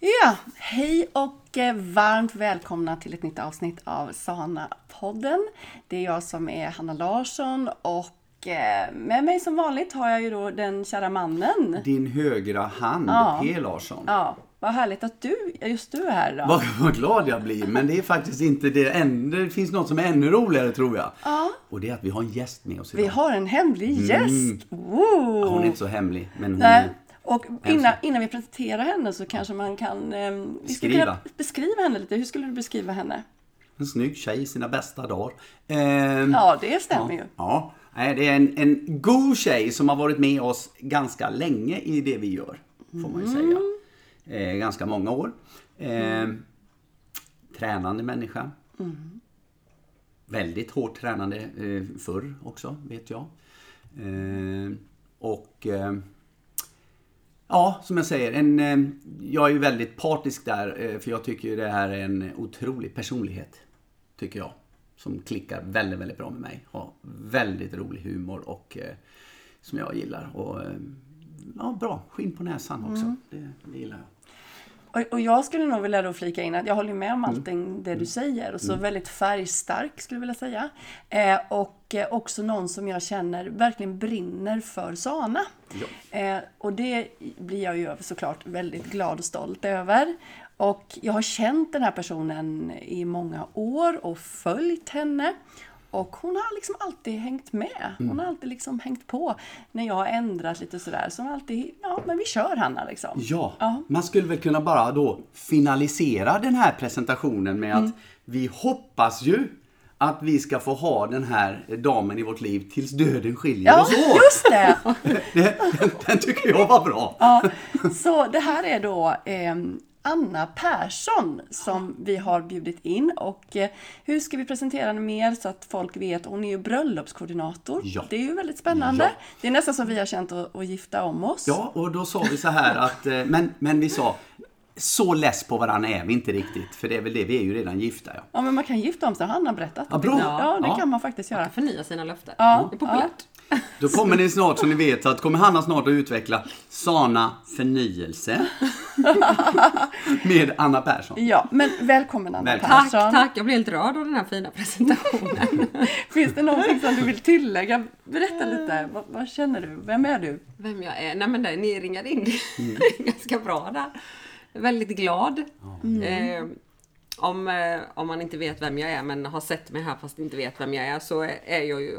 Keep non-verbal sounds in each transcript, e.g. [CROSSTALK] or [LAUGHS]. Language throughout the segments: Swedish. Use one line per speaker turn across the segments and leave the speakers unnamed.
Ja, hej och eh, varmt välkomna till ett nytt avsnitt av Sana-podden. Det är jag som är Hanna Larsson och eh, med mig som vanligt har jag ju då den kära mannen.
Din högra hand,
Ja.
P Larsson.
Ja, vad härligt att du, just du är här idag.
Vad, vad glad jag blir, men det är faktiskt inte det. Än, det finns något som är ännu roligare tror jag.
Ja.
Och det är att vi har en gäst med oss idag.
Vi har en hemlig gäst! Wow.
Ja, Hon är inte så hemlig, men hon
Nej. Och innan, innan vi presenterar henne så kanske man kan eh,
Beskriva.
beskriva henne lite. Hur skulle du beskriva henne?
en snygg tjej i sina bästa dagar. Eh,
Ja, det stämmer ju.
Ja, det är en, en god tjej som har varit med oss ganska länge i det vi gör. Får man ju säga. Eh, ganska många år. Eh, Tränande människa. Väldigt hårt tränande eh, förr också, vet jag. Eh, och eh, Ja, som jag säger, en, eh, jag är ju väldigt partisk där eh, för jag tycker ju det här är en otrolig personlighet. Tycker jag. Som klickar väldigt, väldigt bra med mig. Har väldigt rolig humor och eh, som jag gillar. Och ja, bra, skinn på näsan också. Det, det gillar jag.
Och, och jag skulle nog vilja då flika in att jag håller med om
Mm.
allting det du säger. Och så väldigt färgstark skulle jag vilja säga. Eh, och eh, också någon som jag känner verkligen brinner för Sana. Eh, och det blir jag ju såklart väldigt glad och stolt över. Och jag har känt den här personen i många år och följt henne. Och hon har liksom alltid hängt med. Hon
Mm.
har alltid liksom hängt på när jag har ändrat lite sådär. Så hon har alltid, ja men vi kör Hanna liksom.
Ja,
Ja.
man skulle väl kunna bara då finalisera den här presentationen med att vi hoppas ju att vi ska få ha den här damen i vårt liv tills döden skiljer
Ja,
oss åt.
just det! [LAUGHS]
Den, den, den tycker jag var bra.
Ja, så det här är då eh, Anna Persson som vi har bjudit in. Och eh, hur ska vi presentera henne mer så att folk vet? Hon är ju bröllopskoordinator.
Ja.
Det är ju väldigt spännande.
Ja.
Det är nästan som vi har känt att, att gifta om oss.
Ja, och då sa vi så här [LAUGHS] att, eh, men, men vi sa, så less på varandra är vi inte riktigt, för det är väl det, vi är ju redan gifta ja.
Ja, men man kan gifta om sig, har Anna berättat.
Ja, bra.
Ja, det
Ja.
kan man faktiskt göra.
Förnya sina löften.
Ja,
Det är populärt.
Då kommer ni snart, som ni vet, att kommer Hanna snart att utveckla Sana förnyelse med Anna Persson.
Ja, men välkommen Anna
Välkommen.
Tack,
Persson.
tack. Jag blir helt rörd av den här fina presentationen. [LAUGHS]
Finns det någonting som du vill tillägga? Berätta lite. Vad, vad känner du? Vem är du?
Vem jag är? Nej men det, ni ringade in
Mm. [LAUGHS]
ganska bra där. Väldigt glad. Eh, om, eh, om man inte vet vem jag är men har sett mig här fast inte vet vem jag är så är jag ju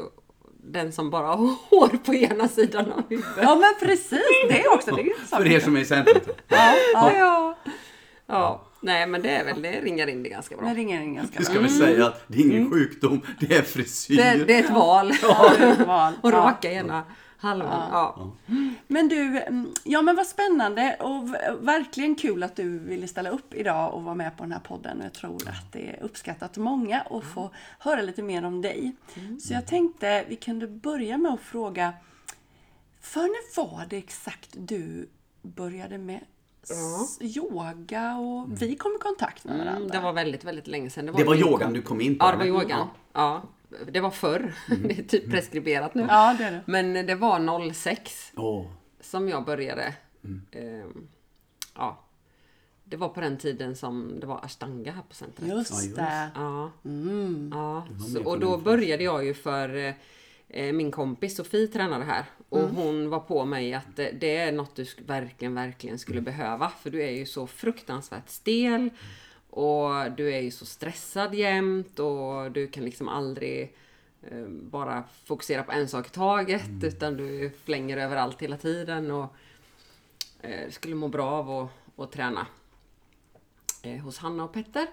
den som bara har [LAUGHS] hår på ena sidan av huvudet.
Ja, men precis. Det också. Det är ju
För er som är i centrum.
Ja, ja.
Ja. Ja. Nej men det är väl, det ringar in det ganska bra.
Men ringer in ganska
Vi
bra.
ska väl säga att det är ingen sjukdom, det är frisyr.
Det, det är ett val. [LAUGHS]
Ja, det är ett val.
Och
Ja.
raka ena halvan. Ja.
Men du, mm, ja men vad spännande och verkligen kul att du ville ställa upp idag och vara med på den här podden. Jag tror att det är uppskattat av många att få höra lite mer om dig. Så jag tänkte vi kunde börja med att fråga, för när var det exakt du började med s- yoga och vi kom i kontakt med varandra?
Mm, det var väldigt, väldigt länge sedan.
Det var
min-
yogan du kom in på?
Ja, det var yogan. Ja. Det var förr. [LAUGHS] Det är typ preskriberat nu.
Ja, det är det.
Men det var 06
Åh,
som jag började. Ehm, ja. Det var på den tiden som det var ashtanga här på centret.
Just
Ja,
det.
Ja.
Mm.
ja.
var
Så, och då började jag ju för eh, min kompis Sofie tränade här. Och
Mm.
hon var på mig att det, det är något du verkligen, verkligen
Mm.
skulle behöva. För du är ju så fruktansvärt stel. Och du är ju så stressad jämt och du kan liksom aldrig eh, bara fokusera på en sak i taget.
Mm.
Utan du flänger överallt hela tiden. Och eh, skulle må bra av att, att träna eh, hos Hanna och Petter.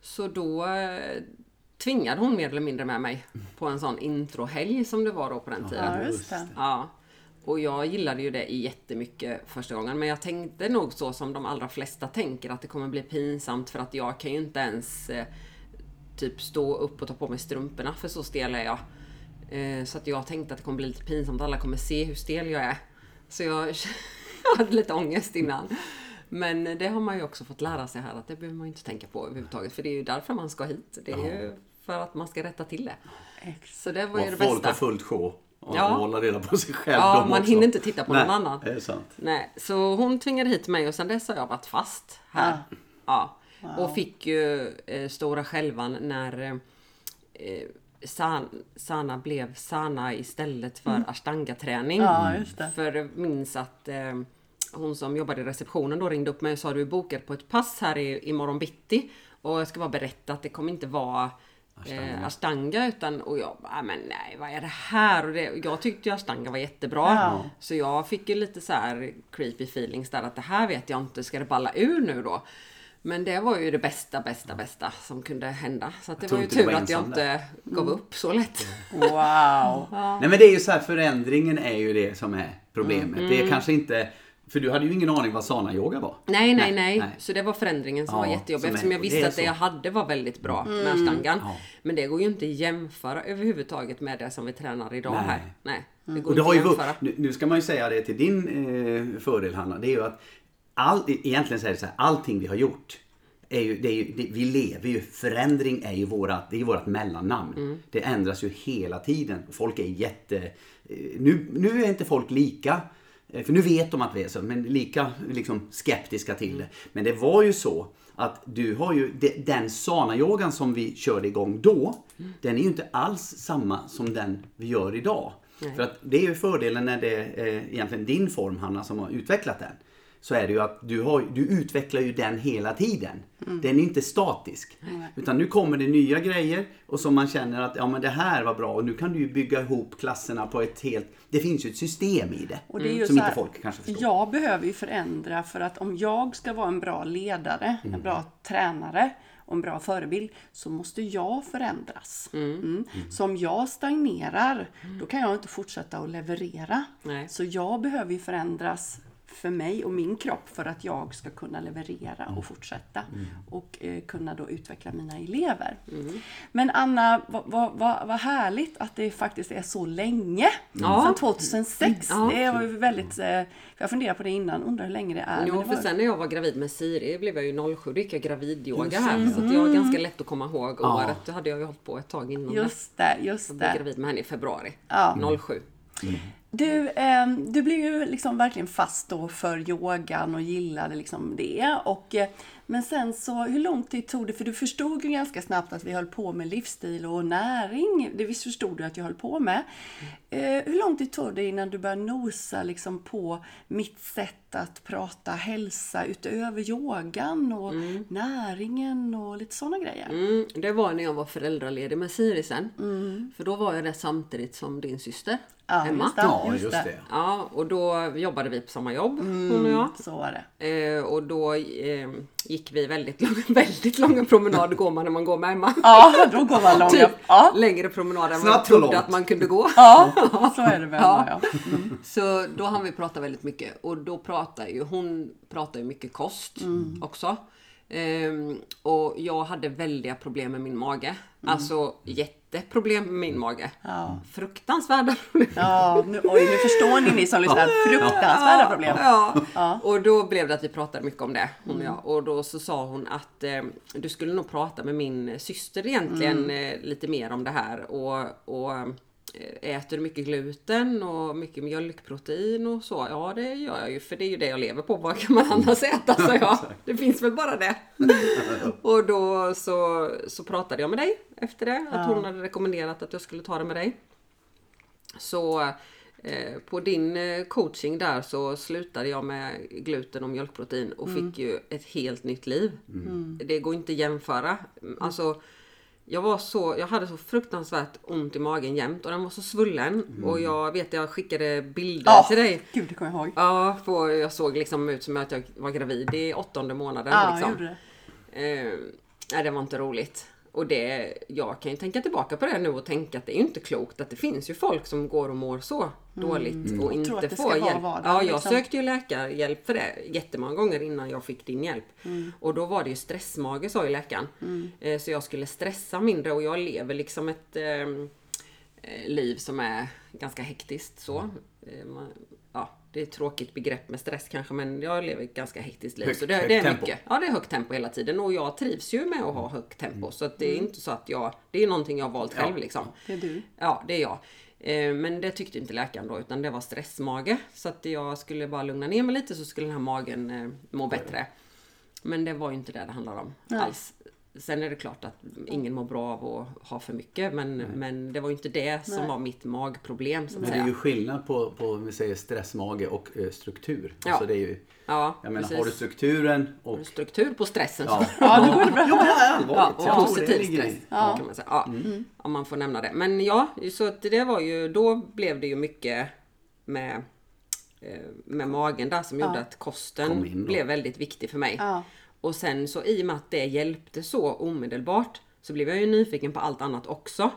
Så då eh, tvingade hon mer eller mindre med mig på en sån introhelg som det var då på den tiden.
Ja, just det.
Ja. Och jag gillade ju det jättemycket första gången. Men jag tänkte nog så som de allra flesta tänker att det kommer bli pinsamt för att jag kan ju inte ens eh, typ stå upp och ta på mig strumporna för så stel är jag. Eh, så att jag tänkte att det kommer bli lite pinsamt. Alla kommer se hur stel jag är. Så jag, [LAUGHS] jag hade lite ångest innan. Men det har man ju också fått lära sig här att det behöver man ju inte tänka på överhuvudtaget. För det är ju därför man ska hit. Det är ju för att man ska rätta till det. Så det var ju
Och
det
folk
bästa.
har fullt sjå. och,
Ja.
hålla reda på sig själv.
Ja, man
också.
hinner inte titta på
Nej,
någon annan.
Det är sant.
Nej, så hon tvingade hit mig och sen dess har jag varit fast här. Ja. Och fick ju eh, stora skälvan när eh, San, Sana blev Sana istället för ashtanga-träning.
Ja, just det.
För jag minns att eh, hon som jobbade i receptionen då ringde upp mig och sa du är bokad på ett pass här i, i morgon bitti. Och jag ska bara berätta att det kommer inte vara eh, ashtanga utan och jag bara, "Ah, men nej vad är det här? Och det, jag tyckte ju ashtanga var jättebra.
Ja.
Så jag fick ju lite så här creepy feelings där att det här vet jag inte, ska det balla ur nu då? Men det var ju det bästa, bästa, bästa som kunde hända. Så att det var ju tur
var
att jag inte gav upp så lätt. [LAUGHS]
Wow.
Nej men det är ju så här, förändringen är ju det som är problemet. Det
Mm.
är kanske inte, för du hade ju ingen aning vad sana-yoga var.
Nej, nej, nej,
nej.
Så det var förändringen som
Ja,
var jättejobbig
som
eftersom jag
det
visste
är
att det jag hade var väldigt bra med ashtangan.
Ja.
Men det går ju inte att jämföra överhuvudtaget med det som vi tränar idag
Nej.
här. Nej, det går
Och det
inte
har ju,
att jämföra.
nu, nu ska man ju säga det till din eh, fördel Hanna, det är ju att all, egentligen är det så här, allting vi har gjort är ju, det är ju, det, vi lever ju, förändring är ju vårat, det är vårat mellannamn.
Mm.
Det ändras ju hela tiden. Folk är jätte... eh, Nu, nu är inte folk lika, för nu vet de att vi är så, men lika liksom, skeptiska till det. Men det var ju så att du har ju, de- den sana-yogan som vi körde igång då,
Mm.
den är ju inte alls samma som den vi gör idag. För att det är ju fördelen när det är egentligen din form Hanna som har utvecklat den. Så är det ju att du, har, du utvecklar ju den hela tiden. Den är inte statisk. Utan nu kommer det nya grejer och som man känner att ja men det här var bra och nu kan du ju bygga ihop klasserna på ett helt... Det finns ju ett system i det.
Och det är ju
som
så här,
inte folk kanske förstår.
Jag behöver ju förändra för att om jag ska vara en bra ledare,
Mm.
en bra tränare och en bra förebild så måste jag förändras. Mm. Så om jag stagnerar, då kan jag inte fortsätta att leverera.
Nej.
Så jag behöver ju förändras för mig och min kropp för att jag ska kunna leverera och fortsätta och eh, kunna då utveckla mina elever. Men Anna, vad, vad, vad, vad härligt att det faktiskt är så länge.
Ja.
Sedan 2006.
Ja.
Det var ju väldigt... eh, Jag funderade på det innan, undrar hur länge det är.
Jo,
det
för
var,
sen när jag var gravid med Siri blev jag ju 07, då gick jag gravidyoga här. Så att jag har ganska lätt att komma ihåg
Ja.
året. Det hade jag ju hållit på ett tag innan det.
just det, just
Jag blev
det.
gravid med henne i februari
Ja.
07.
Du, ehm, du blev ju liksom verkligen fast då för yogan och gillade liksom det. Och, eh, men sen så, hur lång tid tog det? För du förstod ju ganska snabbt att vi höll på med livsstil och näring. Det visst förstod du att jag höll på med. Eh, hur lång tid tog det innan du började nosa liksom på mitt sätt att prata hälsa utöver yogan och näringen och lite sådana grejer?
Mm, det var när jag var föräldraledig med Siri sen. För då var jag det samtidigt som din syster
Ja,
Emma.
just det.
Ja,
just det.
Ja, och då jobbade vi på samma jobb, hon och jag.
Så var det.
Eh, och då eh, gick vi väldigt, lång, [LAUGHS] väldigt långa promenader går man när man går med Emma.
Ja, då går man långa. [LAUGHS]
Typ
Ja.
längre promenader än
och
trodde
långt.
att man kunde gå.
Ja, [LAUGHS] så är det med
Ja.
Emma, ja.
Så då hann vi prata väldigt mycket och då pratar ju hon pratar ju mycket kost
Mm.
också. Ehm, och jag hade väldiga problem med min mage. Alltså jätteproblem med min mage.
Mm. Ja.
Fruktansvärda problem.
Ja, nu, oj, nu förstår ni ni som lyssnar. Fruktansvärda problem.
Ja. Och då blev det att vi pratade mycket om det, hon och jag. Och då så sa hon att eh, du skulle nog prata med min syster egentligen eh, lite mer om det här. Och, och äter du mycket gluten och mycket mjölkprotein och så? Ja, det gör jag ju, för det är ju det jag lever på. Vad kan man annars äta? sa jag. [LAUGHS] Det finns väl bara det. [LAUGHS] och då så, så pratade jag med dig efter det, att hon hade rekommenderat att jag skulle ta det med dig. Så eh, på din eh, coaching där så slutade jag med gluten och mjölkprotein och fick ju ett helt nytt liv. Det går inte att jämföra. Alltså, jag, var så, jag hade så fruktansvärt ont i magen jämt och den var så svullen. Och jag vet jag skickade bilder
Ja,
till dig.
Gud, det kommer jag ihåg.
Ja, för jag såg liksom ut som att jag var gravid i åttonde månaden.
Ja, jag
liksom.
gjorde det.
Eh, nej, det var inte roligt. Och det, jag kan ju tänka tillbaka på det nu och tänka att det är ju inte klokt att det finns ju folk som går och mår så dåligt och
Mm. Tror
inte
att det
får hjälp.
vardag,
ja, jag
liksom.
sökte ju läkarhjälp för det jättemånga gånger innan jag fick din hjälp.
Mm.
Och då var det ju stressmage sa ju läkaren. Eh, så jag skulle stressa mindre och jag lever liksom ett ehm, eh, liv som är ganska hektiskt så. Eh, man, det är ett tråkigt begrepp med stress kanske men jag lever ett ganska hektiskt liv.
Högt-
så det,
högt
det är
tempo.
mycket. Ja, det är högt tempo hela tiden och jag trivs ju med att ha högt tempo. Så att det är inte så att jag, det är någonting jag har valt själv liksom.
Det är du.
Ja, det är jag. Eh, Men det tyckte inte läkaren då utan det var stressmage. Så att jag skulle bara lugna ner mig lite så skulle den här magen eh, må bättre. Men det var ju inte det det handlar om
Nej.
alls. Sen är det klart att ingen mår bra av att ha för mycket men, men det var ju inte det som
Nej.
var mitt magproblem så att
Men det är
säga.
ju skillnad på, på om vi säger stressmage och eh, struktur.
Ja.
Alltså det är ju,
Ja,
jag menar, har du strukturen och...
struktur på stressen
Ja,
så
Ja, [LAUGHS] det går bra.
Jo, men det är
Ja,
allvarligt.
och positiv stress
Ja.
kan man säga. Ja, Om man får nämna det. Men ja, så att det var ju, då blev det ju mycket med, eh, med magen där som gjorde
Ja.
att kosten blev väldigt viktig för mig.
Ja.
Och sen så i och med att det hjälpte så omedelbart så blev jag ju nyfiken på allt annat också.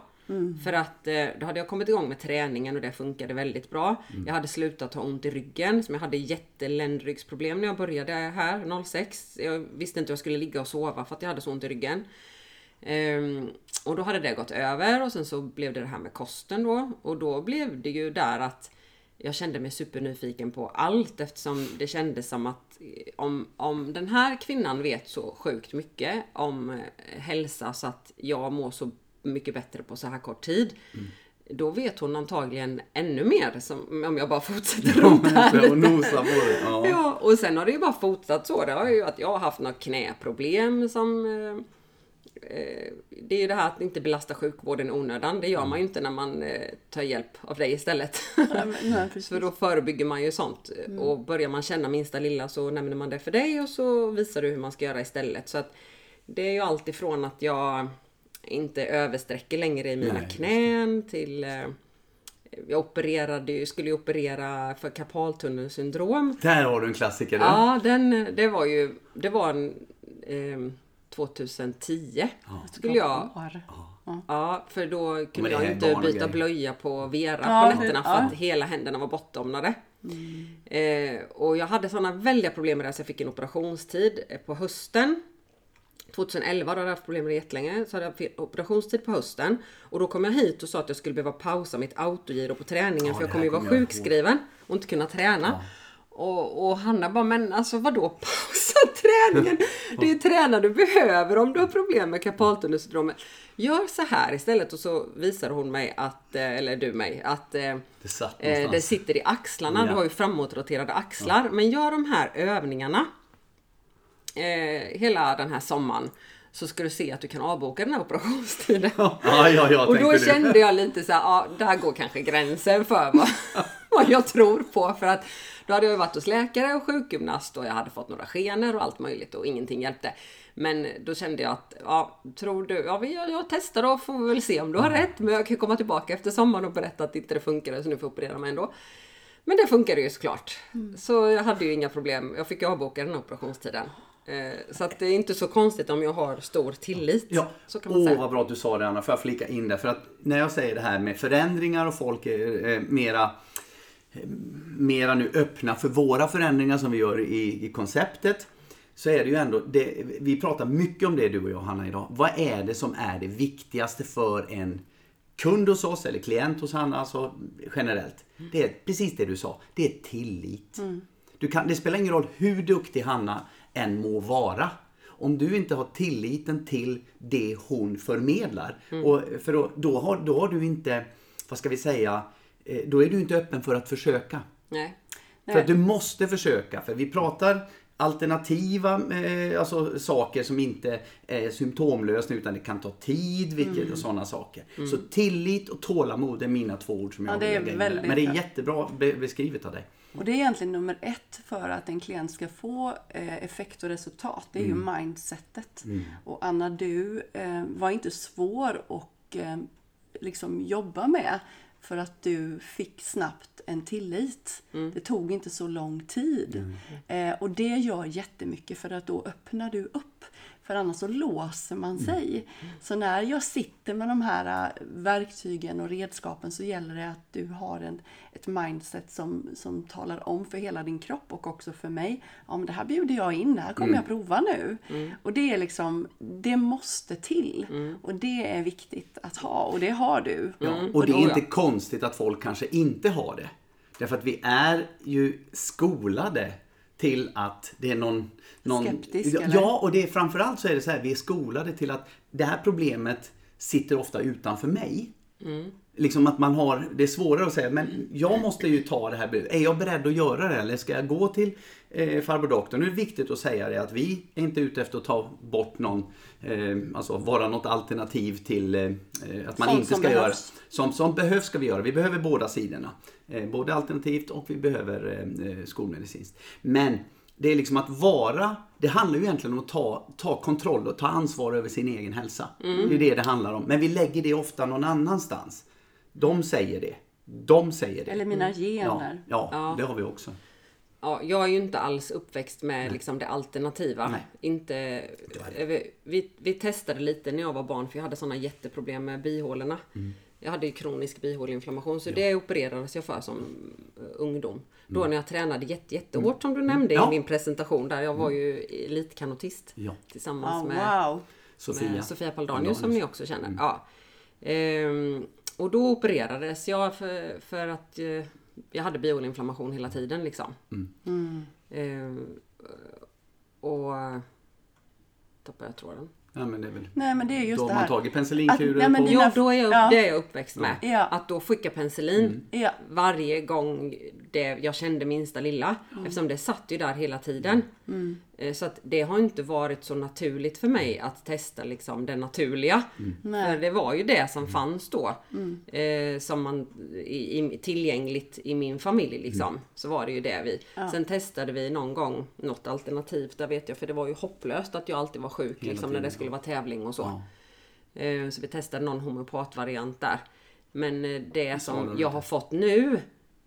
För att eh, då hade jag kommit igång med träningen och det funkade väldigt bra. Jag hade slutat ha ont i ryggen som jag hade jätteländryggsproblem när jag började här 06. Jag visste inte hur jag skulle ligga och sova för att jag hade så ont i ryggen. Ehm, och då hade det gått över och sen så blev det det här med kosten då. Och då blev det ju där att jag kände mig supernyfiken på allt eftersom det kändes som att eh, om, om den här kvinnan vet så sjukt mycket om eh, hälsa så att jag mår så mycket bättre på så här kort tid. Då vet hon antagligen ännu mer som, om jag bara fortsätter [LAUGHS] rota här
och nosa på det. Ja.
Ja, och sen har det ju bara fortsatt så. Det har ju att jag har haft några knäproblem som... Eh, eh, det är ju det här att inte belasta sjukvården i onödan. Det gör man ju inte när man eh, tar hjälp av dig istället.
Ja, Nej. [LAUGHS]
För då förebygger man ju sånt. Och börjar man känna minsta lilla så nämner man det för dig och så visar du hur man ska göra istället. Så att det är ju allt ifrån att jag inte översträcker längre i mina
Nej,
knän till eh, jag opererade ju, skulle ju operera för karpaltunnelsyndrom.
Där har du en klassiker.
Ja, den, det var ju, det var en, ehm, 2010 skulle jag. Ja, för då kunde jag inte byta blöja på Vera
Ja,
på nätterna för
ja.
att hela händerna var bortdomnade.
Mm.
Eh, och jag hade sådana väldiga problem med det så jag fick en operationstid eh, på hösten. 2011 då hade jag haft problem med det jättelänge. Så hade jag operationstid på hösten. Och då kom jag hit och sa att jag skulle behöva pausa mitt autogiro på träningen
Ja,
för jag kommer ju vara sjukskriven och inte kunna träna. Och, och Hanna bara, men alltså vadå pausa [LAUGHS] träningen? Det är träna du behöver om du har problem med karpaltunnelsyndromet. Gör så här istället och så visar hon mig att, eh, eller du mig, att eh,
Det
eh, det sitter i axlarna.
Ja.
Du har ju framåtroterade axlar. Men gör de här övningarna eh, hela den här sommaren så ska du se att du kan avboka den här operationstiden. [LAUGHS]
Ja, ja, ja,
Och då kände jag lite så här, ja, där går kanske gränsen för vad, [LAUGHS] [LAUGHS] vad jag tror på. För att då hade jag varit hos läkare och sjukgymnast och jag hade fått några skenor och allt möjligt och ingenting hjälpte. Men då kände jag att, ja, tror du, ja, jag, jag testar och får väl se om du har rätt. Men jag kan komma tillbaka efter sommaren och berätta att inte det funkade så nu får jag operera mig ändå. Men det funkade ju såklart. Så jag hade ju inga problem. Jag fick ju avboka den operationstiden. Eh, Så att det är inte så konstigt om jag har stor tillit.
Ja,
Så kan man
åh
säga.
vad bra att du sa det Anna, får jag flika in där? För att när jag säger det här med förändringar och folk är eh, mera, mera nu öppna för våra förändringar som vi gör i, i konceptet. Så är det ju ändå, det, vi pratar mycket om det du och jag Hanna idag. Vad är det som är det viktigaste för en kund hos oss eller klient hos Hanna, alltså generellt? Det är precis det du sa, det är tillit. Du kan, det spelar ingen roll hur duktig Hanna än må vara. Om du inte har tilliten till det hon förmedlar. Och för då, då, har, då har du inte, vad ska vi säga, då är du inte öppen för att försöka.
Nej.
För att du måste försöka. För vi pratar alternativa eh, alltså, saker som inte är symptomlösningar utan det kan ta tid vilket,
Mm.
och sådana saker. Så tillit och tålamod är mina två ord som jag
Ja,
vill lägga in
väldigt.
Men det är
bra.
jättebra be- beskrivet av dig.
Och det är egentligen nummer ett för att en klient ska få eh, effekt och resultat. Det är ju mindsetet. Och Anna, du eh, var inte svår att eh, liksom jobba med för att du fick snabbt en tillit. Det tog inte så lång tid. Eh, och det gör jättemycket för att då öppnar du upp. För annars så låser man sig. Så när jag sitter med de här äh, verktygen och redskapen så gäller det att du har en, ett mindset som, som talar om för hela din kropp och också för mig. Ja, men det här bjuder jag in, det här kommer jag prova nu. Och det är liksom, det måste till. Och det är viktigt att ha och det har du.
Ja, och det är inte konstigt att folk kanske inte har det. Därför att vi är ju skolade till att det är någon... någon
Skeptisk,
ja,
eller?
ja, och det är framförallt så är det så här, vi är skolade till att det här problemet sitter ofta utanför mig. Liksom att man har, det är svårare att säga, men jag måste ju ta det här budet. Är jag beredd att göra det eller ska jag gå till eh, farbror doktorn? Nu är det viktigt att säga det att vi är inte ute efter att ta bort någon, eh, alltså vara något alternativ till eh, att man
Sånt
inte
som
ska göra. Som, som behövs ska vi göra. Vi behöver båda sidorna. Eh, både alternativt och vi behöver eh, skolmedicinskt. Men det är liksom att vara, det handlar ju egentligen om att ta, ta kontroll och ta ansvar över sin egen hälsa.
Mm.
Det är det det handlar om. Men vi lägger det ofta någon annanstans. De säger det. De säger det.
Eller mina
Ja,
gener.
ja,
Ja.
det har vi också.
Ja, jag är ju inte alls uppväxt med liksom det alternativa.
Nej.
Inte, vi, vi testade lite när jag var barn för jag hade såna jätteproblem med bihålorna.
Mm.
Jag hade ju kronisk bihåleinflammation så det opererades jag för som eh, ungdom. Då när jag tränade jätte, jättehårt som du nämnde
Mm. Ja.
i min presentation där. Jag var ju elitkanotist
Ja.
tillsammans
Ah,
med
wow.
Sofia.
med Sofia Paldanius som ni också känner. Ja. Ehm, och då opererades jag för, för att eh, jag hade bihåleinflammation hela tiden liksom. Ehm, och tappade jag tråden.
Ja, men det är väl...
Nej men det är just
Då
det
man
här.
tagit
Att-
penicillinkurer
nej,
på...
dina-
Ja, då är jag,
Ja.
det är jag uppväxt med.
Ja.
Att då skicka penicillin
Ja.
varje gång det, jag kände minsta lilla. Eftersom det satt ju där hela tiden. Eh, Så att det har inte varit så naturligt för mig att testa liksom det naturliga. För det var ju det som fanns då. Eh, som man, i, i, tillgängligt i min familj liksom. Så var det ju det vi. Sen testade vi någon gång något alternativt. Där vet jag, för det var ju hopplöst att jag alltid var sjuk liksom, när det skulle vara tävling och så.
Ja.
Eh, Så vi testade någon homeopatvariant där. Men eh, det som jag har fått nu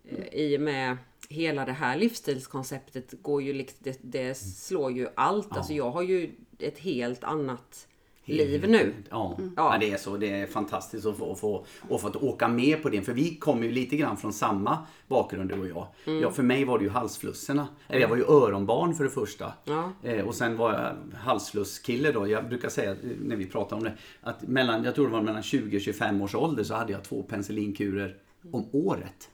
eh, i och med hela det här livsstilskonceptet går ju liksom, det, det slår ju allt. Alltså jag har ju ett helt annat liv nu.
Ja.
Ja.
Ja. det är så. Det är fantastiskt att få, att få, att få att åka med på det. För vi kommer ju lite grann från samma bakgrund du och jag.
Mm.
Ja, för mig var det ju halsflusserna. Eller jag var ju öronbarn för det första.
Ja.
Eh, och sen var jag halsflusskille då. Jag brukar säga eh, när vi pratar om det. Att mellan, jag tror det var mellan 20 och 25 års ålder så hade jag två penicillinkurer om året.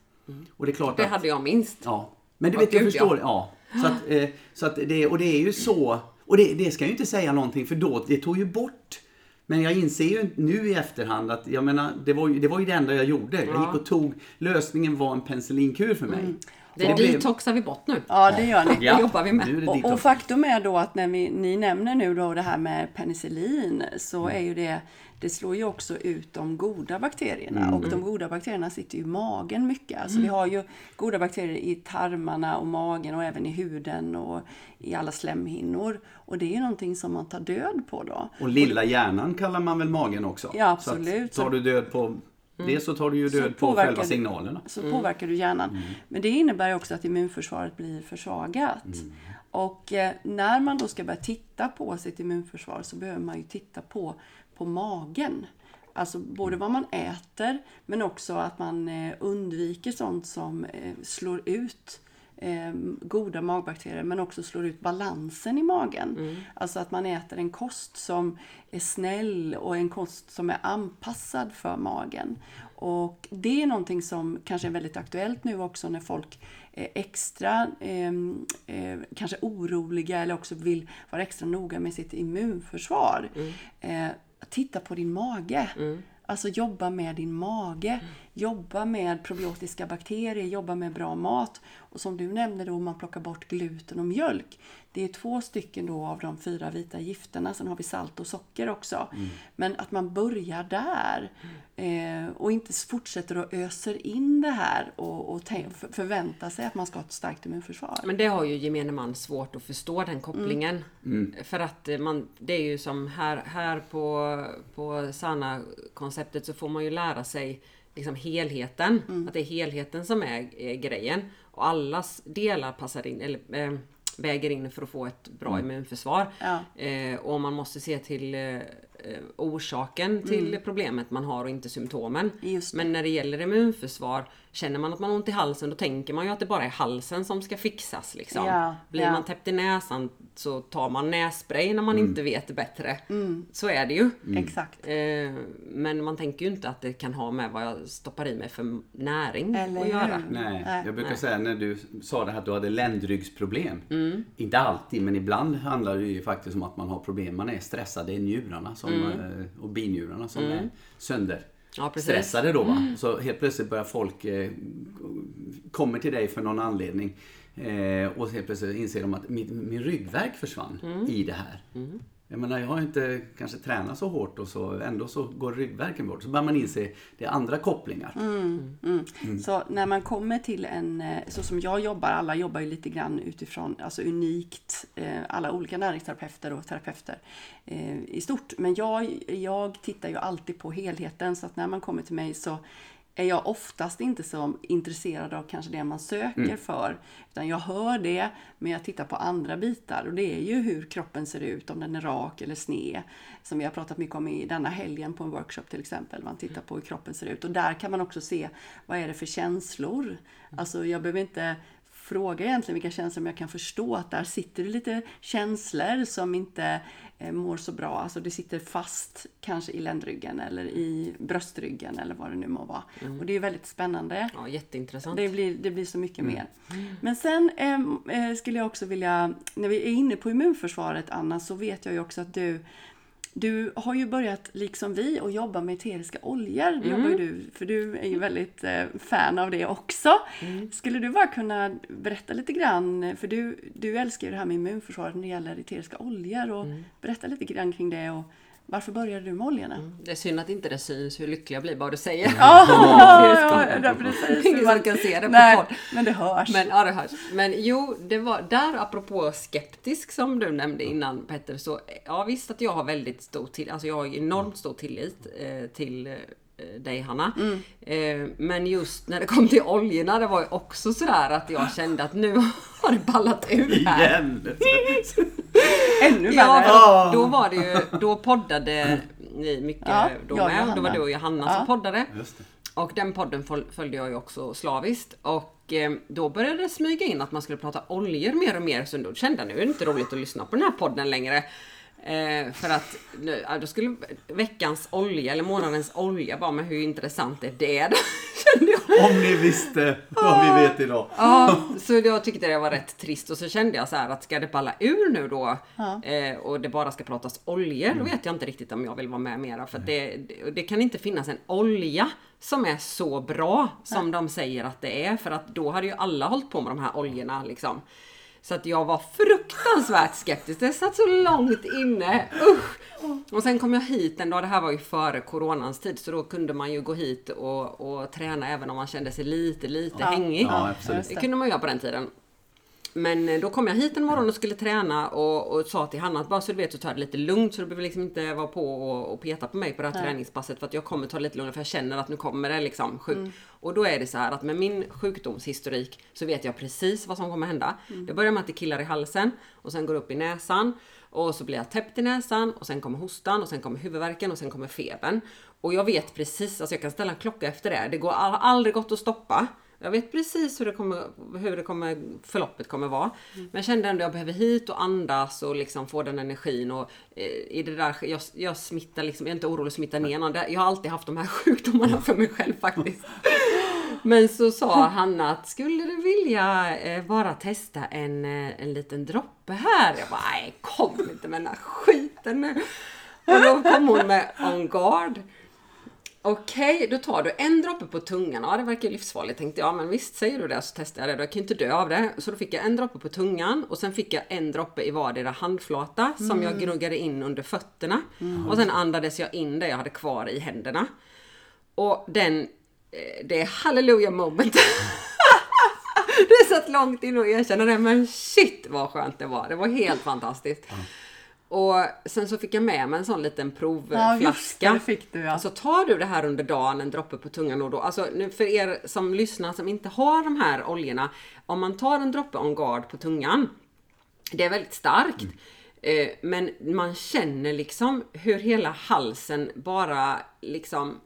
Och det är klart
Det
att...
hade jag minst.
Ja. Men du vet, jag
gud,
förstår. Ja. Så att, eh, så att det, och det är ju så. Och det, det ska jag ju inte säga någonting för då, det tog ju bort. Men jag inser ju nu i efterhand att jag menar, det var ju det, var ju det enda jag gjorde. Jag
Ja.
gick och tog, lösningen var en penicillinkur för mig.
Det
blev-
detoxar vi bort nu.
Ja, det gör ni.
Det jobbar vi med.
Och, och faktum är då att när vi, ni nämner nu då det här med penicillin så är ju det, det slår ju också ut de goda bakterierna och de goda bakterierna sitter ju i magen mycket. Alltså vi har ju goda bakterier i tarmarna och magen och även i huden och i alla slemhinnor. Och det är ju någonting som man tar död på då.
Och lilla hjärnan kallar man väl magen också?
Ja,
Så att
absolut.
tar du död på det så tar du ju död på
påverkar
själva signalerna.
så påverkar du hjärnan. Men det innebär också att immunförsvaret blir försvagat. Och eh, när man då ska börja titta på sitt immunförsvar så behöver man ju titta på, på magen. Alltså både vad man äter men också att man eh, undviker sånt som eh, slår ut eh, goda magbakterier men också slår ut balansen i magen. Alltså att man äter en kost som är snäll och en kost som är anpassad för magen. Och det är någonting som kanske är väldigt aktuellt nu också när folk är extra eh, eh, kanske oroliga eller också vill vara extra noga med sitt immunförsvar. Eh, titta på din mage. Alltså jobba med din mage. Jobba med probiotiska bakterier, jobba med bra mat. Och som du nämnde då, om man plockar bort gluten och mjölk. Det är två stycken då av de fyra vita gifterna. Sen har vi salt och socker också. Men att man börjar där. Eh, och inte fortsätter och öser in det här och, och tänk- för- förväntar sig att man ska ha ett starkt immunförsvar.
Men det har ju gemene man svårt att förstå den kopplingen. För att eh, man, det är ju som här, här på, på Sana-konceptet så får man ju lära sig liksom helheten. Att det är helheten som är, är grejen. Och allas delar passar in, eller eh, väger in för att få ett bra immunförsvar.
Ja.
Eh, och man måste se till eh, eh, orsaken till problemet man har och inte symptomen. Men när det gäller immunförsvar, känner man att man har ont i halsen då tänker man ju att det bara är halsen som ska fixas. Liksom.
Ja,
Blir
ja.
man täppt i näsan så tar man nässpray när man inte vet bättre. Så är det ju.
Exakt.
Eh, men man tänker ju inte att det kan ha med vad jag stoppar i mig för näring
Eller
att göra.
Nej. jag brukar
Nej.
säga när du sa det här att du hade ländryggsproblem.
Mm.
Inte alltid, men ibland handlar det ju faktiskt om att man har problem. Man är stressad, det är njurarna som,
Mm.
eh, och binjurarna som är sönder.
Ja,
stressade då. Va? Så helt plötsligt börjar folk eh, kommer till dig för någon anledning. Eh, och helt plötsligt inser de att min, min ryggvärk försvann i det här. Jag menar, jag har inte kanske tränat så hårt och så ändå så går ryggvärken bort. Så börjar man inse det är andra kopplingar.
Mm. Så när man kommer till en, eh, så som jag jobbar, alla jobbar ju lite grann utifrån, alltså unikt, eh, alla olika näringsterapeuter och terapeuter eh, i stort. Men jag, jag tittar ju alltid på helheten så att när man kommer till mig så är jag oftast inte så intresserad av kanske det man söker för. Utan jag hör det, men jag tittar på andra bitar. Och det är ju hur kroppen ser ut, om den är rak eller sned. Som vi har pratat mycket om i denna helgen på en workshop till exempel. Man tittar på hur kroppen ser ut. Och där kan man också se, vad är det för känslor? Alltså jag behöver inte fråga egentligen vilka känslor, men jag kan förstå att där sitter det lite känslor som inte eh, mår så bra. Alltså det sitter fast kanske i ländryggen eller i bröstryggen eller vad det nu må vara. Och det är väldigt spännande.
Ja, jätteintressant.
Det blir, det blir så mycket mer. Men sen ehm, eh, skulle jag också vilja, när vi är inne på immunförsvaret Anna, så vet jag ju också att du du har ju börjat, liksom vi, att jobba med eteriska oljor. Det jobbar du, för du är ju väldigt eh, fan av det också. Skulle du bara kunna berätta lite grann, för du, du älskar ju det här med immunförsvaret när det gäller eteriska oljor. Och Berätta lite grann kring det och varför började du med oljorna?
Det är synd att inte det syns hur lycklig jag blir bara du säger.
Ja, ja, ja, [LAUGHS] precis.
Ingen som kan se det på
Nej,
podd.
men det hörs.
Men, ja, det hörs. Men jo, det var där apropå skeptisk som du nämnde innan Petter, så ja visst att jag har väldigt stor till, alltså jag har enormt stor tillit eh, till eh, dig Hanna. Eh, men just när det kom till oljorna, det var ju också sådär att jag kände att nu [LAUGHS] har det ballat ur här.
Igen! [LAUGHS]
Ännu
Ja,
värre.
för då var det ju, då poddade ni mycket
Ja,
då
och
med. Då var
Johanna.
du och Johanna
Ja.
som poddade.
Just det.
Och den podden föl- följde jag ju också slaviskt. Och eh, då började det smyga in att man skulle prata oljor mer och mer. Så då kände jag nu är det inte roligt att lyssna på den här podden längre. Eh, för att nu, då skulle veckans olja eller månadens olja bara men hur intressant är det då? [LAUGHS] Kände jag.
Om ni visste vad vi vet idag.
Ja, så jag tyckte det var rätt trist och så kände jag så här att ska det balla ur nu då eh, och det bara ska pratas oljor, då vet jag inte riktigt om jag vill vara med mera. För det, det kan inte finnas en olja som är så bra som de säger att det är. För att då hade ju alla hållit på med de här oljorna liksom. Så att jag var fruktansvärt skeptisk. Det satt så långt inne. Usch! Och sen kom jag hit en dag, det här var ju före coronans tid, så då kunde man ju gå hit och, och träna även om man kände sig lite, lite hängig.
Ja, absolut.
just
Det
det.
kunde man göra på den tiden. Men eh, då kom jag hit en morgon och skulle träna och, och sa till Hanna att bara så du vet så tar det lite lugnt så du behöver liksom inte vara på och, och peta på mig på det här träningspasset för att jag kommer ta det lite lugnt för jag känner att nu kommer det liksom sjuk.
Mm.
Och då är det så här att med min sjukdomshistorik så vet jag precis vad som kommer hända.
Mm.
Det börjar med att det killar i halsen och sen går upp i näsan och så blir jag täppt i näsan och sen kommer hostan och sen kommer huvudvärken och sen kommer febern. Och jag vet precis, alltså jag kan ställa en klocka efter det. Det går aldrig gått att stoppa. Jag vet precis hur det kommer, hur det kommer, förloppet kommer vara. Men jag kände ändå att jag behöver hit och andas och liksom få den energin. Och eh, i det där, jag, jag smittar liksom, jag är inte orolig att smitta ner någon. Jag har alltid haft de här [LAUGHS] sjukdomarna för mig själv faktiskt. Men så sa Hanna att skulle du vilja eh, bara testa en, eh, en liten droppe här? Jag bara, nej kom inte med den här skiten nu. Och då kom hon med On Guard. Okej, då tar du en droppe på tungan. Ja, det verkar ju livsfarligt tänkte jag. Men visst, säger du det så testar jag det. Då. Jag kan ju inte dö av det. Så då fick jag en droppe på tungan och sen fick jag en droppe i vardera handflata som jag gnuggade in under fötterna. Och sen andades jag in det jag hade kvar i händerna. Och den, eh, det är hallelujah moment. [LAUGHS] det satt långt in att erkänna det, men shit vad skönt det var. Det var helt fantastiskt. Och sen så fick jag med mig en sån liten
Ja, det,
provflaska.
det fick du ja.
Alltså tar du det här under dagen, en droppe på tungan och då, alltså för er som lyssnar som inte har de här oljorna, om man tar en droppe on guard på tungan, det är väldigt starkt. Eh, men man känner liksom hur hela halsen bara liksom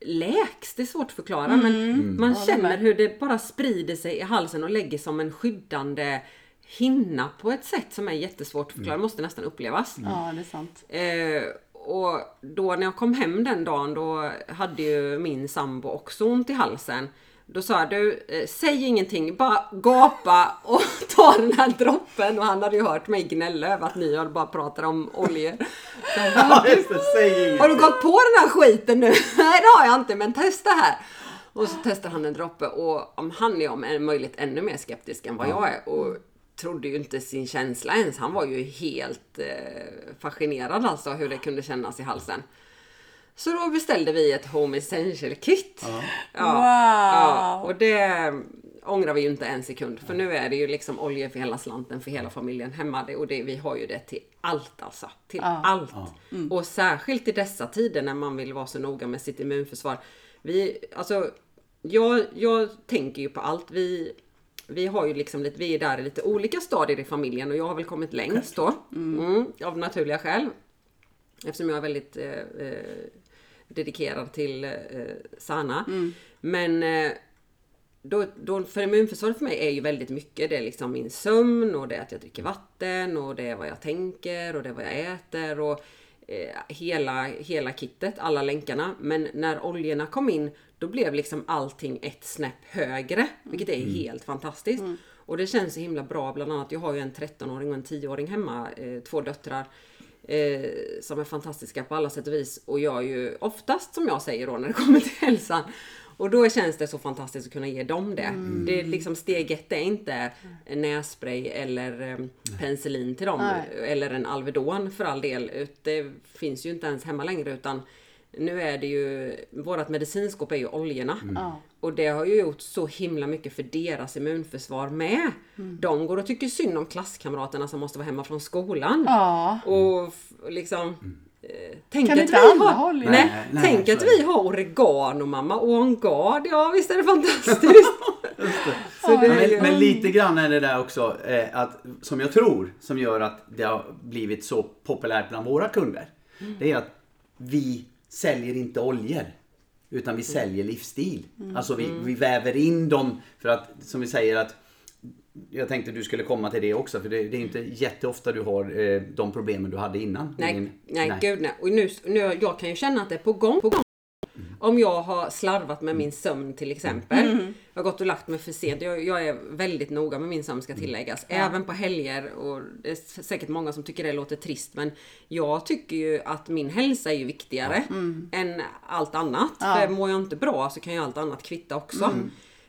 läks. Det är svårt att förklara men man känner hur det bara sprider sig i halsen och lägger som en skyddande hinna på ett sätt som är jättesvårt att förklara. Det måste nästan upplevas.
Ja, det är sant.
Eh, och då när jag kom hem den dagen då hade ju min sambo också ont i halsen. Då sa jag du, eh, säg ingenting, bara gapa och [LAUGHS] ta den här droppen. Och han hade ju hört mig gnälla över att ni höll bara pratar om oljor. [LAUGHS]
Ja.
Har du gått på den här skiten nu? [LAUGHS] Nej det har jag inte men testa här. Och så testar han en droppe och om han är om är möjligt ännu mer skeptisk än vad jag är och trodde ju inte sin känsla ens. Han var ju helt eh, fascinerad alltså hur det kunde kännas i halsen. Så då beställde vi ett Home Essential Kit. Ja. Ja,
Wow!
och det ångrar vi ju inte en sekund. För nu är det ju liksom olja för hela slanten för hela familjen hemma. Och det, vi har ju det till allt alltså. Till allt. Och särskilt i dessa tider när man vill vara så noga med sitt immunförsvar. Vi, alltså, jag, jag tänker ju på allt. Vi, vi har ju liksom lite, vi är där i lite olika stadier i familjen och jag har väl kommit längst då. Mm, av naturliga skäl. Eftersom jag är väldigt eh, eh, dedikerad till eh, Sana. Men eh, då, då, för immunförsvaret för mig är ju väldigt mycket. Det är liksom min sömn och det är att jag dricker vatten och det är vad jag tänker och det är vad jag äter och eh, hela, hela kittet, alla länkarna. Men när oljorna kom in då blev liksom allting ett snäpp högre. Vilket är helt fantastiskt. Och det känns så himla bra. Bland annat, jag har ju en 13-åring och en 10-åring hemma. Eh, två döttrar. Eh, som är fantastiska på alla sätt och vis och gör ju oftast som jag säger då när det kommer till hälsan. Och då känns det så fantastiskt att kunna ge dem det. Det är liksom steg ett är inte nässpray eller eh, penicillin till dem.
Nej.
Eller en Alvedon för all del. Det finns ju inte ens hemma längre utan nu är det ju, vårat medicinskåp är ju oljorna.
Ja.
Och det har ju gjort så himla mycket för deras immunförsvar med.
Mm.
De går och tycker synd om klasskamraterna som måste vara hemma från skolan.
Ja.
Och liksom... Eh, tänk
Kan
att
inte
vi
alla
har,
ha
nej,
Nej, nej,
tänk att
det.
vi har oregano mamma och en gard. Ja visst är det fantastiskt. [LAUGHS] Så det är
Men, men lite grann är det där också, eh, att, som jag tror, som gör att det har blivit så populärt bland våra kunder. Det är att vi säljer inte oljor. Utan vi säljer livsstil. Alltså vi, vi väver in dem för att, som vi säger att jag tänkte du skulle komma till det också för det, det är inte jätteofta du har eh, de problemen du hade innan.
nej,
Ingen-
nej, gud nej. Och nu, nu, jag kan ju känna att det är på gång. På gång. Om jag har slarvat med min sömn till exempel. Jag har gått och lagt mig för sent. Jag, jag är väldigt noga med min sömn ska tilläggas. Även på helger. Och det är säkert många som tycker det låter trist. Men jag tycker ju att min hälsa är ju viktigare än allt annat. För mår jag inte bra så kan ju allt annat kvitta också.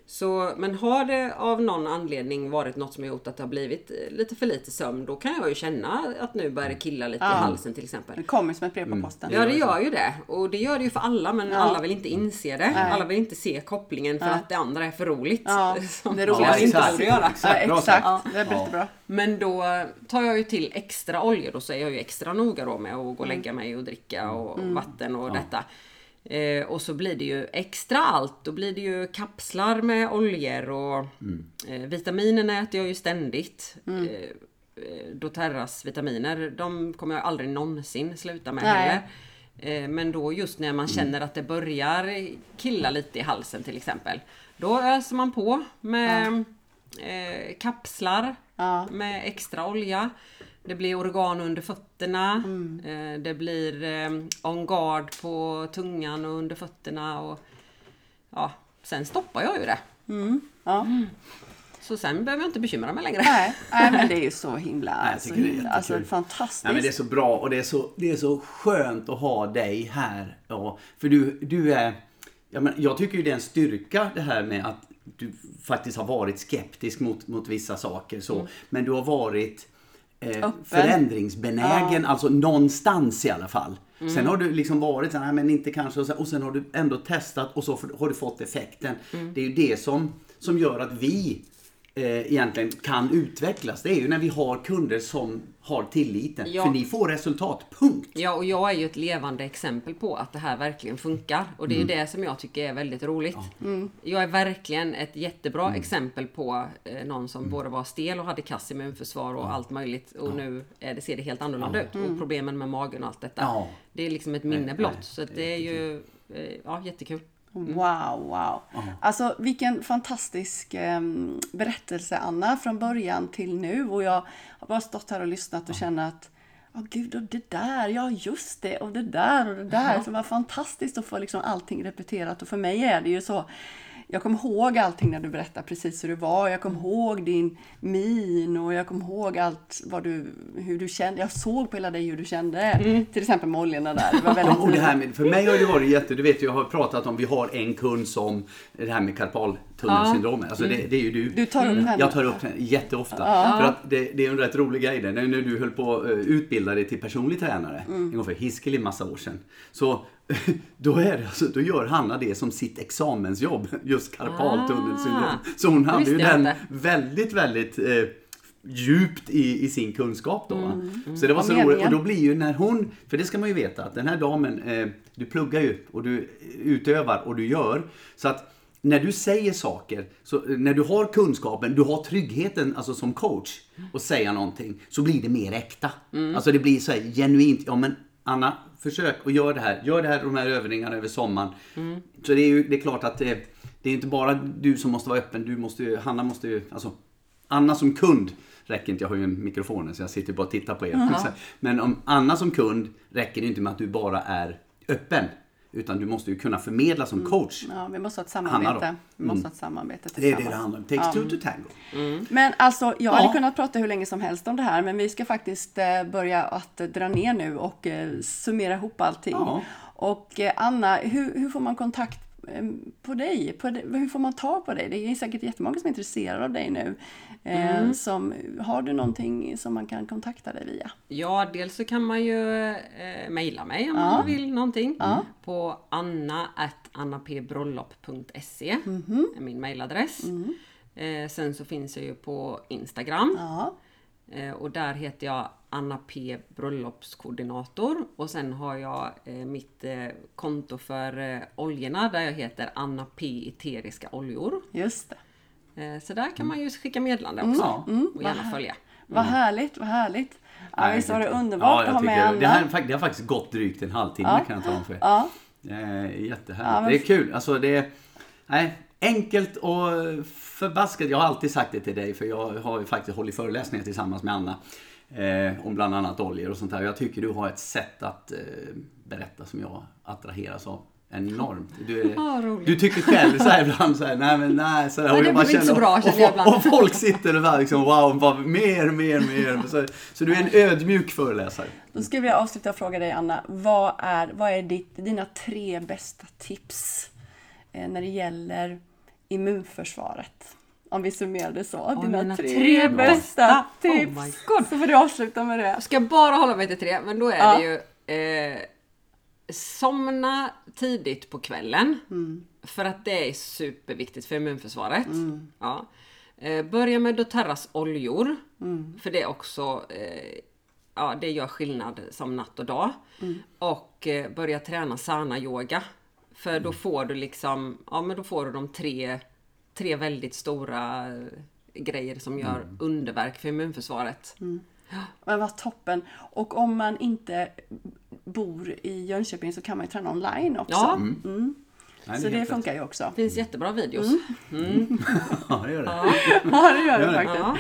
Så, men har det av någon anledning varit något som har gjort att det har blivit eh, lite för lite sömn, då kan jag ju känna att nu börjar det killa lite i halsen till exempel.
Det kommer som ett brev på posten.
Ja det gör ju det. Och det gör det ju för alla men alla vill inte inse det. Alla vill inte se kopplingen för att det andra är för roligt.
Ja, [LAUGHS]
Som
det är
man
roligast.
inte
exakt.
borde göra.
Exakt.
Ja, exakt. Det är
Ja.
jättebra.
Men då tar jag ju till extra oljor. Då så är jag ju extra noga då med att gå och lägga mig och dricka och och vatten och detta. Eh, och så blir det ju extra allt. Då blir det ju kapslar med oljor och eh, vitaminerna äter jag ju ständigt. Eh, eh, doTERRAs vitaminer, de kommer jag aldrig någonsin sluta med
Nej.
heller. Eh, Men då just när man känner att det börjar killa lite i halsen till exempel. Då öser man på med eh, kapslar
Ja.
med extra olja. Det blir oregano under fötterna.
Mm.
Eh, det blir eh, on guard på tungan och under fötterna. Och, ja, sen stoppar jag ju det.
Ja.
Så sen behöver jag inte bekymra mig längre.
Nej, [LAUGHS] nej, men det är ju så himla,
Nej, jag
så
tycker det
alltså, fantastiskt.
Nej, men det är så bra och det är så, det är så skönt att ha dig här. Ja, för du, du är... Ja, men jag tycker ju det är en styrka det här med att du faktiskt har varit skeptisk mot, mot vissa saker. Så. Men du har varit eh, förändringsbenägen, alltså någonstans i alla fall. Sen har du liksom varit så här, "Nej, men inte kanske, och sen, och sen har du ändå testat och så har du fått effekten. Det är ju det som, som gör att vi egentligen kan utvecklas. Det är ju när vi har kunder som har tilliten.
Ja.
För ni får resultat, punkt.
Ja, och jag är ju ett levande exempel på att det här verkligen funkar. Och det är ju det som jag tycker är väldigt roligt. Jag är verkligen ett jättebra exempel på eh, någon som både var stel och hade kass immunförsvar och allt möjligt. Och nu är det, ser det helt annorlunda ut. Och problemen med magen och allt detta.
Ja.
Det är liksom ett minne blott. Så att det är ju eh, ja, jättekul.
Wow, wow. Alltså vilken fantastisk eh, berättelse Anna, från början till nu. Och jag har bara stått här och lyssnat och känner att Ja gud, och det där, ja just det, och det där och det där. Så det var fantastiskt att få liksom allting repeterat. Och för mig är det ju så, jag kommer ihåg allting när du berättade precis hur det var. Jag kommer ihåg din min och jag kommer ihåg allt vad du, hur du kände. Jag såg på hela dig hur du kände. Till exempel med oljorna där. Det var väldigt
och det här med, för mig har det varit jätte, du vet jag har pratat om, vi har en kund som, det här med karpaltunnelsyndromet, alltså det, det är ju du.
Du tar upp henne.
Jag tar upp henne jätteofta. För att det, det är en rätt rolig grej där. När du höll på att eh, utbilda dig till personlig tränare, en gång för hiskelig massa år sedan. Så [LAUGHS] då, är det, alltså, då gör Hanna det som sitt examensjobb, just karpaltunnelsyndrom.
Ah,
Så hon hade ju den väldigt, väldigt eh, djupt i, i sin kunskap då. va. Så det var så roligt. Och då blir ju när hon, för det ska man ju veta att den här damen, eh, du pluggar ju och du utövar och du gör. Så att när du säger saker, så, eh, när du har kunskapen, du har tryggheten alltså som coach och säga någonting, så blir det mer äkta. Alltså det blir så här genuint, ja men Anna, försök och gör det här. Gör det här, de här övningarna över sommaren. Så det är ju det är klart att det, det är inte bara du som måste vara öppen, du måste ju, Hanna måste ju, alltså Anna som kund räcker inte, jag har ju en mikrofon så jag sitter bara och tittar på er. [LAUGHS] Men om Anna som kund räcker det inte med att du bara är öppen. Utan du måste ju kunna förmedla som coach.
Ja, vi måste ha ett samarbete.
då?
Vi måste ha ett samarbete
Det är det det handlar om. Takes two to tango.
Men alltså, jag hade
Ja.
kunnat prata hur länge som helst om det här, men vi ska faktiskt eh, börja att eh, dra ner nu och eh, summera ihop allting.
Ja.
Och Anna, hur, hur får man kontakt på dig? På, hur får man ta på dig? Det är säkert jättemånga som är intresserade av dig nu. Eh,
Mm.
som, har du någonting som man kan kontakta dig via?
Ja, dels så kan man ju eh, mejla mig om
Ja.
man vill någonting.
Ja.
På anna.annapbröllop.se
Mhm.
är min mejladress.
Mm.
Eh, sen så finns jag ju på Instagram.
Ja,
och där heter jag Anna P bröllopskoordinator. Och sen har jag eh, mitt eh, konto för eh, oljorna där jag heter Anna P eteriska oljor.
just det.
Eh, så där kan man ju skicka meddelande också.
Ja.
Och gärna följa.
Vad härligt, vad härligt. Ja,
Nej,
visst var det underbart
ja,
att ha med Anna?
det, här, det har faktiskt gått drygt en halvtimme
Ja.
kan jag tala om för er.
Ja,
jättehärligt.
Ja, men-
Det är kul. Alltså det är, nej, enkelt och förbaskat. Jag har alltid sagt det till dig för jag har ju faktiskt hållit föreläsningar tillsammans med Anna. Eh, om bland annat oljor och sånt där. Jag tycker du har ett sätt att eh, berätta som jag attraheras av enormt. Du, är,
Ja,
du tycker själv så här ibland så här, nej men nej så här, och
det
jag bara känner-
bra,
och, och, och folk sitter och bara liksom wow, bara, mer, mer, mer. Så, så du är en ödmjuk föreläsare.
Då skulle jag vilja avsluta och fråga dig Anna, vad är, vad är ditt, dina tre bästa tips eh, när det gäller immunförsvaret? Om vi summerar det så. dina
mina
tre,
tre
bästa tips.
Oh.
Så får du avsluta med det.
Jag ska bara hålla mig till tre, men då är
Ja.
det ju eh, Somna tidigt på kvällen. För att det är superviktigt för immunförsvaret. Ja. Eh, börja med doTERRAs oljor. För det är också eh, Ja, det gör skillnad som natt och dag. Och eh, börja träna sana yoga. För då får du liksom, ja men då får du de tre, tre väldigt stora eh, grejer som gör underverk för immunförsvaret.
Men vad toppen. Och om man inte bor i Jönköping så kan man ju träna online också.
Ja,
Nej,
Så
är
det
helt
funkar ju också.
det finns jättebra videos.
rätt. [LAUGHS] Ja, det gör det.
Ja, det gör det
Gör det.
faktiskt.
Ja.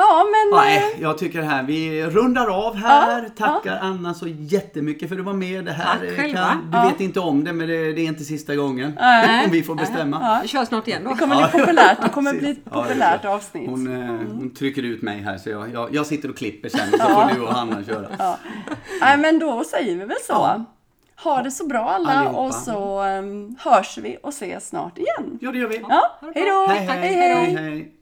Ja, men... eh,
Nej, jag tycker här, vi rundar av här. Tackar Anna så jättemycket för att du var med. Det här
Tack
eh,
själva.
du vet inte om det, men det, det är inte sista gången. [LAUGHS] Om vi får bestämma.
Vi kör snart igen då.
Det kommer bli populärt. Det kommer [LAUGHS] bli ett
Ja,
populärt avsnitt.
Hon, eh, hon trycker ut mig här så jag, jag, jag sitter och klipper sen så får du och Hanna köra.
Nej, men då säger vi väl så.
Ja.
Ha det så bra alla
Allihopa.
och så um, hörs vi och ses snart igen.
Ja, det gör vi.
Ja, hej då!
Hej, hej.
hej.
hej, hej.